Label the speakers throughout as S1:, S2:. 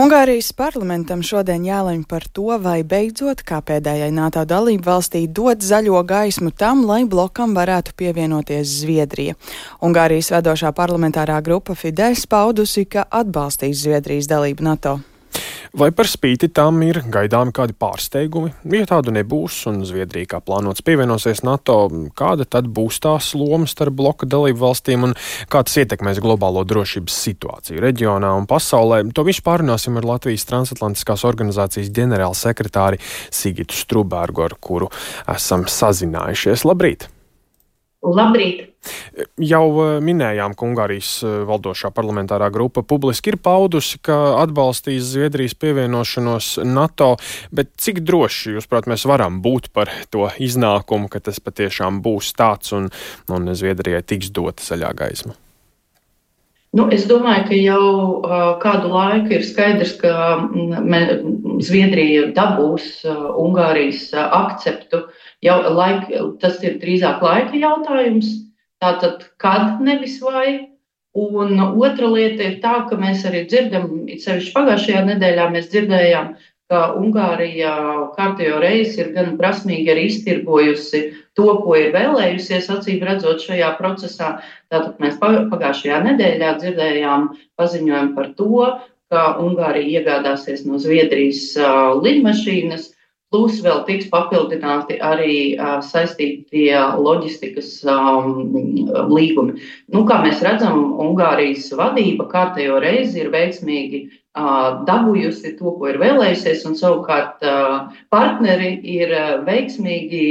S1: Ungārijas parlamentam šodien jālemj par to, vai beidzot, kā pēdējai NATO dalību valstī, dot zaļo gaismu tam, lai blokam varētu pievienoties Zviedrija. Ungārijas vedošā parlamentārā grupa Fidesz paudusi, ka atbalstīs Zviedrijas dalību NATO.
S2: Vai par spīti tam ir gaidāmi kādi pārsteigumi? Ja tādu nebūs un Zviedrija kā plānots pievienosies NATO, kāda tad būs tās loma starp bloka dalību valstīm un kā tas ietekmēs globālo drošības situāciju reģionā un pasaulē? To visu pārunāsim ar Latvijas transatlantiskās organizācijas ģenerāla sekretāri Sigitu Strubērgu, ar kuru esam sazinājušies. Labrīt!
S3: Labrīt!
S2: Jau eh, minējām, ka Ungārijas eh, valdošā parlamentārā grupa publiski ir paudusi, ka atbalstīs Zviedrijas pievienošanos NATO, bet cik droši, jūs prāt, mēs varam būt par to iznākumu, ka tas patiešām būs tāds un, un Zviedrijai tiks dota zaļā gaisma?
S3: Nu, es domāju, ka jau uh, kādu laiku ir skaidrs, ka mm, Zviedrija dabūs uh, Ungārijas uh, akceptu. Jau laik, tas ir drīzāk laika jautājums. Tātad, kad nevis vai. Un otra lieta ir tā, ka mēs arī dzirdam, it sevišķi pagājušajā nedēļā mēs dzirdējām, ka Ungārija kārtējo reizi ir gan prasmīgi arī iztirgojusi to, ko ir vēlējusies, acīm redzot, šajā procesā. Tātad mēs pagājušajā nedēļā dzirdējām paziņojumu par to, ka Ungārija iegādāsies no Zviedrijas lidmašīnas Plus vēl tiks papildināti arī uh, saistītie loģistikas um, līgumi. Nu, kā mēs redzam, Ungārijas vadība kārtējo reizi ir veiksmīgi uh, dabūjusi to, ko ir vēlējusies, un savukārt uh, partneri ir veiksmīgi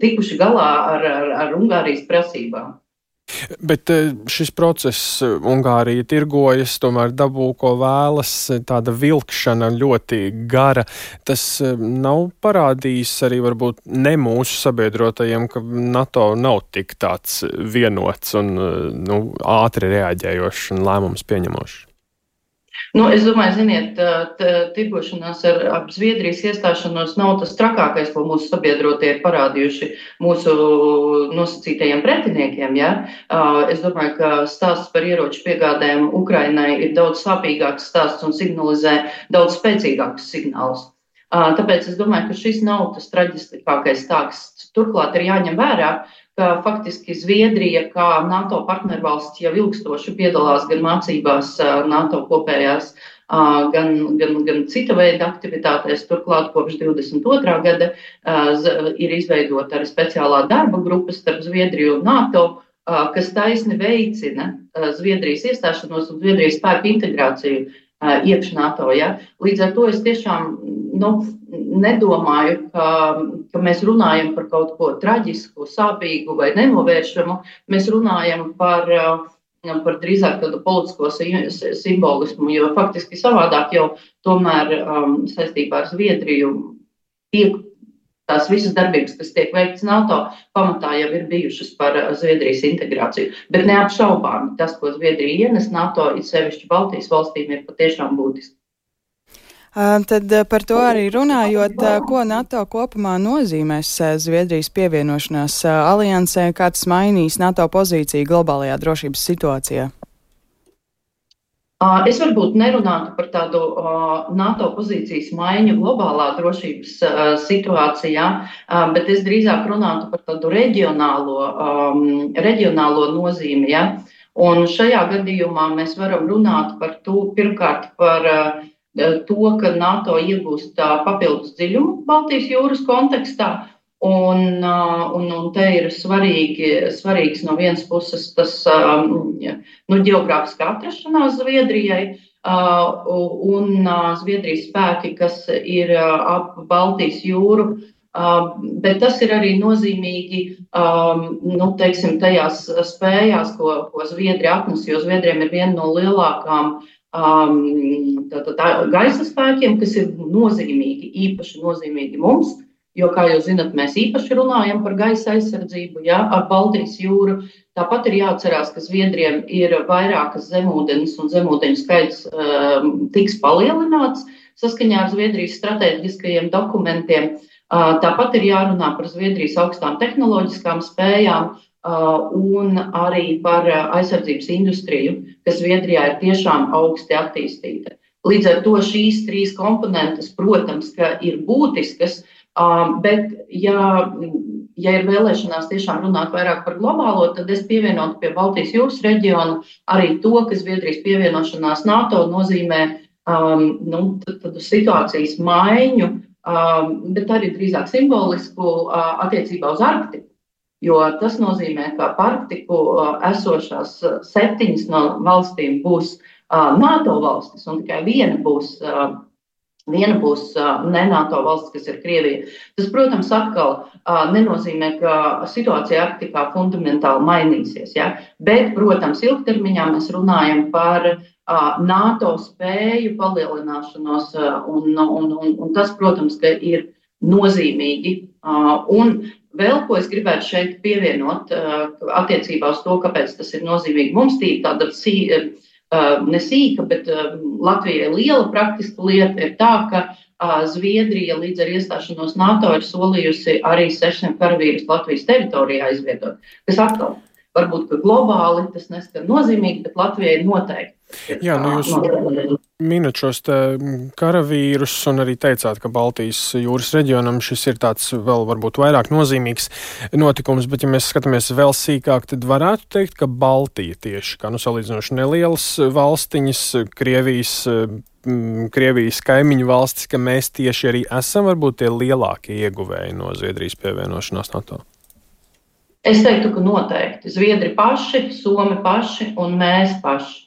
S3: tikuši galā ar, ar, ar Ungārijas prasībām.
S2: Bet eh, šis process eh, Ungārija tirgojas, tomēr dabū, ko vēlas, eh, tāda vilkšana ļoti gara. Tas nav parādījis arī varbūt ne mūsu sabiedrotajiem, ka NATO nav tik tāds vienots un nu, ātri reaģējošs un lēmums pieņemošs.
S3: Nu, es domāju, ziniet, tirgošanās ar, ar Zviedrijas iestāšanos nav tas trakākais, ko mūsu sabiedrotie ir parādījuši mūsu nosacītajiem pretiniekiem. Ja? Es domāju, ka stāsts par ieroču piegādēm Ukrainai ir daudz sāpīgāks stāsts un signalizē daudz spēcīgākus signālus. Tāpēc es domāju, ka šis nav tas traģiskākais stāsts. Turklāt ir jāņem vērā, ka faktiski Zviedrija, kā NATO partnervalsts, jau ilgstoši piedalās gan mācībās NATO kopējās, gan, gan, gan cita veida aktivitātēs. Turklāt kopš 22. gada ir izveidota arī speciālā darba grupa starp Zviedriju un NATO, kas taisni veicina Zviedrijas iestāšanos un Zviedrijas spēku integrāciju iekš NATO. Ja? Līdz ar to es tiešām nu, nedomāju, ka, ka mēs runājam par kaut ko traģisku, sāpīgu vai nenovēršamu. Mēs runājam par, par drīzāk tādu politisko simbolismu, jo faktiski savādāk jau tomēr um, saistībā ar Zviedriju tiek tās visas darbības, kas tiek veikts NATO, pamatā jau ir bijušas par Zviedrijas integrāciju. Bet neapšaubāmi tas, ko Zviedrija ienes NATO, ir sevišķi Baltijas valstīm, ir patiešām būtiski.
S1: Tad par to arī runājot, ko NATO kopumā nozīmēs Zviedrijas pievienošanās aliansē, kā tas mainīs NATO pozīciju globālajā drošības situācijā?
S3: Es varbūt nerunātu par tādu NATO pozīcijas maiņu globālā drošības situācijā, bet es drīzāk runātu par tādu reģionālo, reģionālo nozīmi. Ja? Un šajā gadījumā mēs varam runāt par to pirmkārt par to, ka NATO iegūst papildus dziļumu Baltijas jūras kontekstā. Un, un, un te ir svarīgi, svarīgs no vienas puses tas nu, geogrāfiskā atrašanās Zviedrijai un Zviedrijas spēki, kas ir ap Baltijas jūru. Bet tas ir arī nozīmīgi nu, teiksim, tajās spējās, ko, ko Zviedrija atnes, jo Zviedriem ir viena no lielākajām uh, um, tā, tā, tā, gaisa spēkiem, kas ir nozīmīgi, īpaši nozīmīgi mums. Jo, kā jūs zinat, mēs īpaši runājam par gaisa aizsardzību ja, ar Baltijas jūru. Tāpat ir jāatcerās, ka Zviedriem ir vairākas zemūdens un zemūdeņu skaits um, tiks palielināts saskaņā ar Zviedrijas strateģiskajiem dokumentiem. Uh, tāpat ir jārunā par Zviedrijas augstām tehnoloģiskām spējām, un arī par aizsardzības industriju, kas Zviedrijā ir tiešām augsti attīstīta. Līdz ar to šīs trīs komponentes, protams, ir būtiskas, bet, ja, ja ir vēlēšanās tiešām runāt vairāk par globālo, tad es pievienotu pie Baltijas jūras reģiona arī to, ka Zviedrijas pievienošanās NATO nozīmē um, nu, tad situācijas maiņu, bet arī drīzāk simbolisku uh, attiecībā uz Arktiku. Jo tas nozīmē, ka Arktiku uh, esošās septiņas no valstīm būs uh, NATO valstis, un tikai viena būs, viena būs ne NATO valsts, kas ir Krievija. Tas, protams, atkal nenozīmē, ka situācija Arktikā fundamentāli mainīsies. Ja? Bet, protams, ilgtermiņā mēs runājam par NATO spēju palielināšanos, un, un, un, un tas, protams, ir nozīmīgi. Un vēl ko es gribētu šeit pievienot attiecībā uz to, kāpēc tas ir nozīmīgi. Mums tī tāda ne sīka, bet Latvijai liela praktiska lieta ir tā, ka Zviedrija līdz ar iestāšanos NATO ir solījusi arī 600 karavīrus Latvijas teritorijā izvietot, kas atkal varbūt globāli tas neskar nozīmīgi, bet Latvijai noteikti.
S2: Jā, nu jūs minat šos karavīrus un arī teicāt, ka Baltijas jūras reģionam šis ir tāds vēl varbūt vairāk nozīmīgs notikums, bet ja mēs skatāmies vēl sīkāk, tad varētu teikt, ka Baltija tieši kā nu salīdzinoši nelielas valstiņas, Krievijas, Krievijas kaimiņu valstis, ka mēs tieši arī esam varbūt tie lielākie ieguvēji no Zviedrijas pievienošanās NATO.
S3: Es teiktu, ka noteikti Zviedri paši, Somi paši un mēs paši.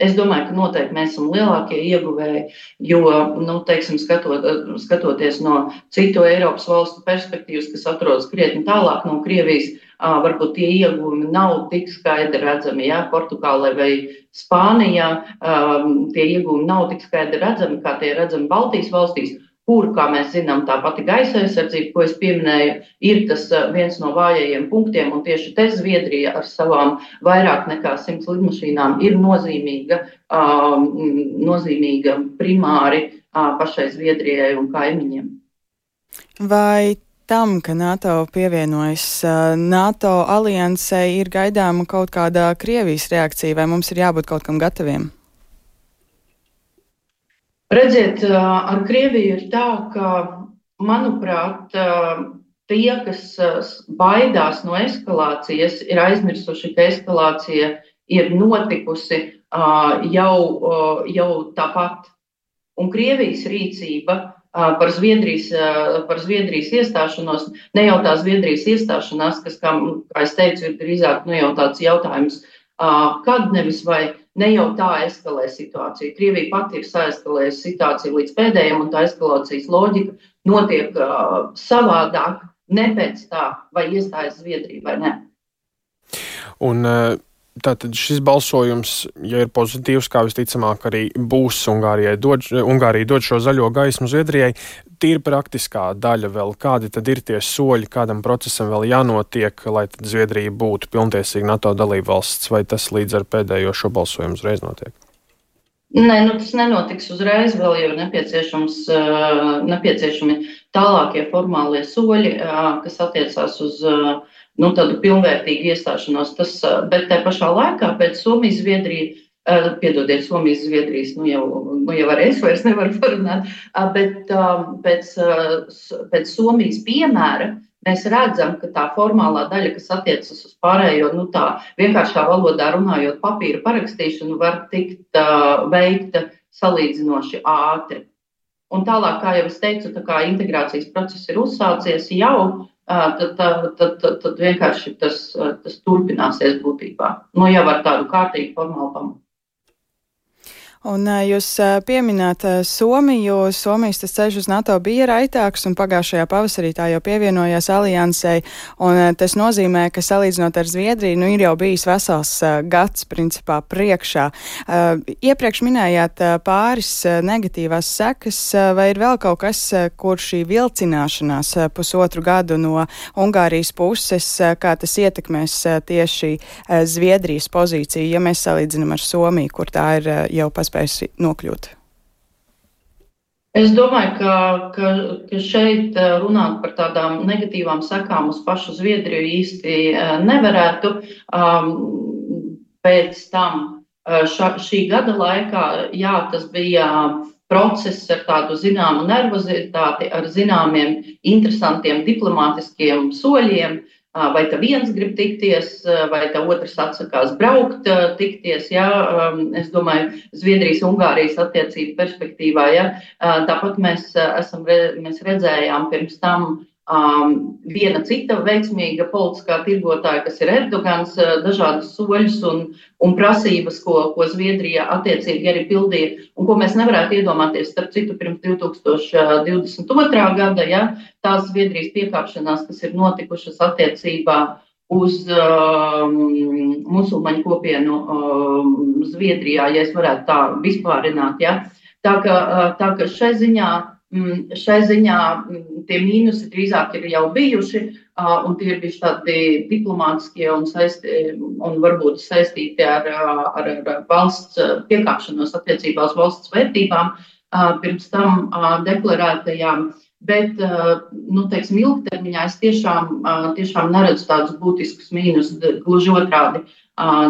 S3: Es domāju, ka noteikti mēs esam lielākie ieguvēji, jo, nu, teiksim, skatot, skatoties no citu Eiropas valstu perspektīvas, kas atrodas krietni tālāk no Krievijas, varbūt tie ieguvumi nav tik skaidri redzami. Ja? Portugālē vai Spānijā tie ieguvumi nav tik skaidri redzami, kā tie redzami Baltijas valstīs kur, kā mēs zinām, tā pati gaisa aizsardzība, ko es pieminēju, ir tas uh, viens no vājajiem punktiem. Un tieši te Zviedrija ar savām vairāk nekā simts lidmašīnām ir nozīmīga, um, nozīmīga primāri uh, pašai Zviedrijai un kaimiņiem.
S1: Vai tam, ka NATO pievienojas uh, NATO aliansei, ir gaidāma kaut kāda Krievijas reakcija, vai mums ir jābūt kaut kam gataviem?
S3: Redziet, ar Krieviju ir tā, ka, manuprāt, tie, kas baidās no eskalācijas, ir aizmirsuši, ka eskalācija ir notikusi jau, jau tāpat. Un Krievijas rīcība par Zviedrijas, par Zviedrijas iestāšanos, ne jau tā Zviedrijas iestāšanās, kas, kā, kā es teicu, ir drīzāk nu, jau tāds jautājums, kad nevis vai ne jau tā eskalē situāciju. Krievija pati ir saeskalējusi situāciju līdz pēdējiem, un tā eskalācijas loģika notiek uh, savādāk, ne pēc tā, vai iestājas Zviedrija vai ne.
S2: Un, uh... Tātad šis balsojums, ja ir pozitīvs, kā visticamāk arī būs Ungārijai, dod, Ungārija dod šo zaļo gaismu Zviedrijai, tīri praktiskā daļa vēl, kādi tad ir tie soļi, kādam procesam vēl jānotiek, lai Zviedrija būtu pilntiesīga NATO dalība valsts, vai tas līdz ar pēdējo šo balsojumu uzreiz notiek?
S3: Nē, nu tas nenotiks uzreiz, vēl ir nepieciešams, nepieciešami tālākie formālie soļi, kas attiecās uz nu, tādu pilnvērtīgu iestāšanos. Tas, bet tajā pašā laikā pēc Somijas, Zviedrija Piedodiet, Somijas, Zviedrijas, nu jau, nu jau arī es vairs nevaru parunāt, bet pēc, pēc Somijas piemēra mēs redzam, ka tā formālā daļa, kas attiecas uz pārējo, nu tā vienkāršā valodā runājot, papīra parakstīšanu, var tikt uh, veikta salīdzinoši ātri. Un tālāk, kā jau es teicu, tā kā integrācijas process ir uzsācies jau, tad, tad, tad, tad, vienkārši tas, tas turpināsies būtībā. Nu, jau ar tādu kārtīgu formālu pamatu.
S1: Un jūs pieminat Somiju. Somijas ceļš uz NATO bija raitāks, un pagājušajā pavasarī tā jau pievienojās aliansei. Tas nozīmē, ka salīdzinot ar Zviedriju, nu ir jau bijis vesels gads principā priekšā. Iepriekš minējāt pāris negatīvās sekas, vai ir vēl kaut kas, kur šī vilcināšanās pusotru gadu no Ungārijas puses, kā tas ietekmēs tieši Zviedrijas pozīciju, ja mēs salīdzinām ar Somiju, kur tā ir jau paspējusi paspējusi nokļūt?
S3: Es domāju, ka, ka, ka šeit eh, runāt par tādām negatīvām sekām uz pašu Zviedriju īsti eh, nevarētu. Um, pēc tam ša, šī gada laikā, jā, tas bija process ar tādu zināmu nervozitāti, ar zināmiem interesantiem diplomātiskiem soļiem. Vai tā viens grib tikties, vai otrs atsakās braukt, tikties. Ja? Es domāju, Zviedrijas-Ungārijas attiecību perspektīvā. Ja? Tāpat mēs, esam, mēs redzējām pirms tam Um, viena cita veiksmīga politiskā tirgotāja, kas ir Erdogans, uh, dažādas soļus un, un prasības, ko, ko Zviedrija attiecīgi arī pildīja, un ko mēs nevarētu iedomāties, starp citu, pirms 2022. gada, ja, tās Zviedrijas piekāpšanās, kas ir notikušas attiecībā uz um, musulmaņu kopienu um, Zviedrijā, ja es varētu tā vispārināt. Ja. Tā ka, uh, tā ka šai ziņā šai ziņā mm, tie mīnusi drīzāk ir jau bijuši, un tie ir bijuši tādi diplomātiskie un, saisti, un varbūt saistīti ar, ar, ar valsts piekāpšanos attiecībā uz valsts vērtībām, pirms tam deklarētajām. Bet, nu, teiksim, ilgtermiņā es tiešām, tiešām neredzu tādus būtiskus mīnus, gluži otrādi,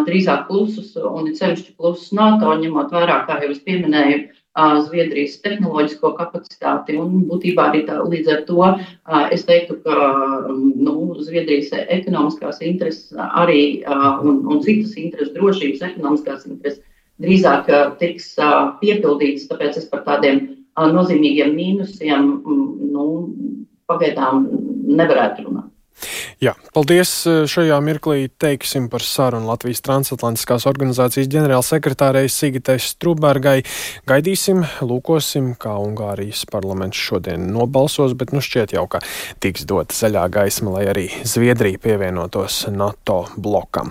S3: drīzāk plusus, un sevišķi plusus NATO, ņemot vērā, kā jau es pieminēju, Zviedrijas tehnoloģisko kapacitāti. Un būtībā arī tā, līdz ar to es teiktu, ka nu, Zviedrijas ekonomiskās intereses arī un, un citas intereses, drošības ekonomiskās intereses drīzāk tiks piepildītas. Tāpēc es par tādiem nozīmīgiem mīnusiem nu, pagaidām nevarētu runāt.
S2: Jā, paldies šajā mirklī teiksim par sarunu Latvijas transatlantiskās organizācijas ģenerālsekretārei Sigitai Strubergai. Gaidīsim, lūkosim, kā Ungārijas parlaments šodien nobalsos, bet nu šķiet jau, ka tiks dota zaļā gaisma, lai arī Zviedrija pievienotos NATO blokam.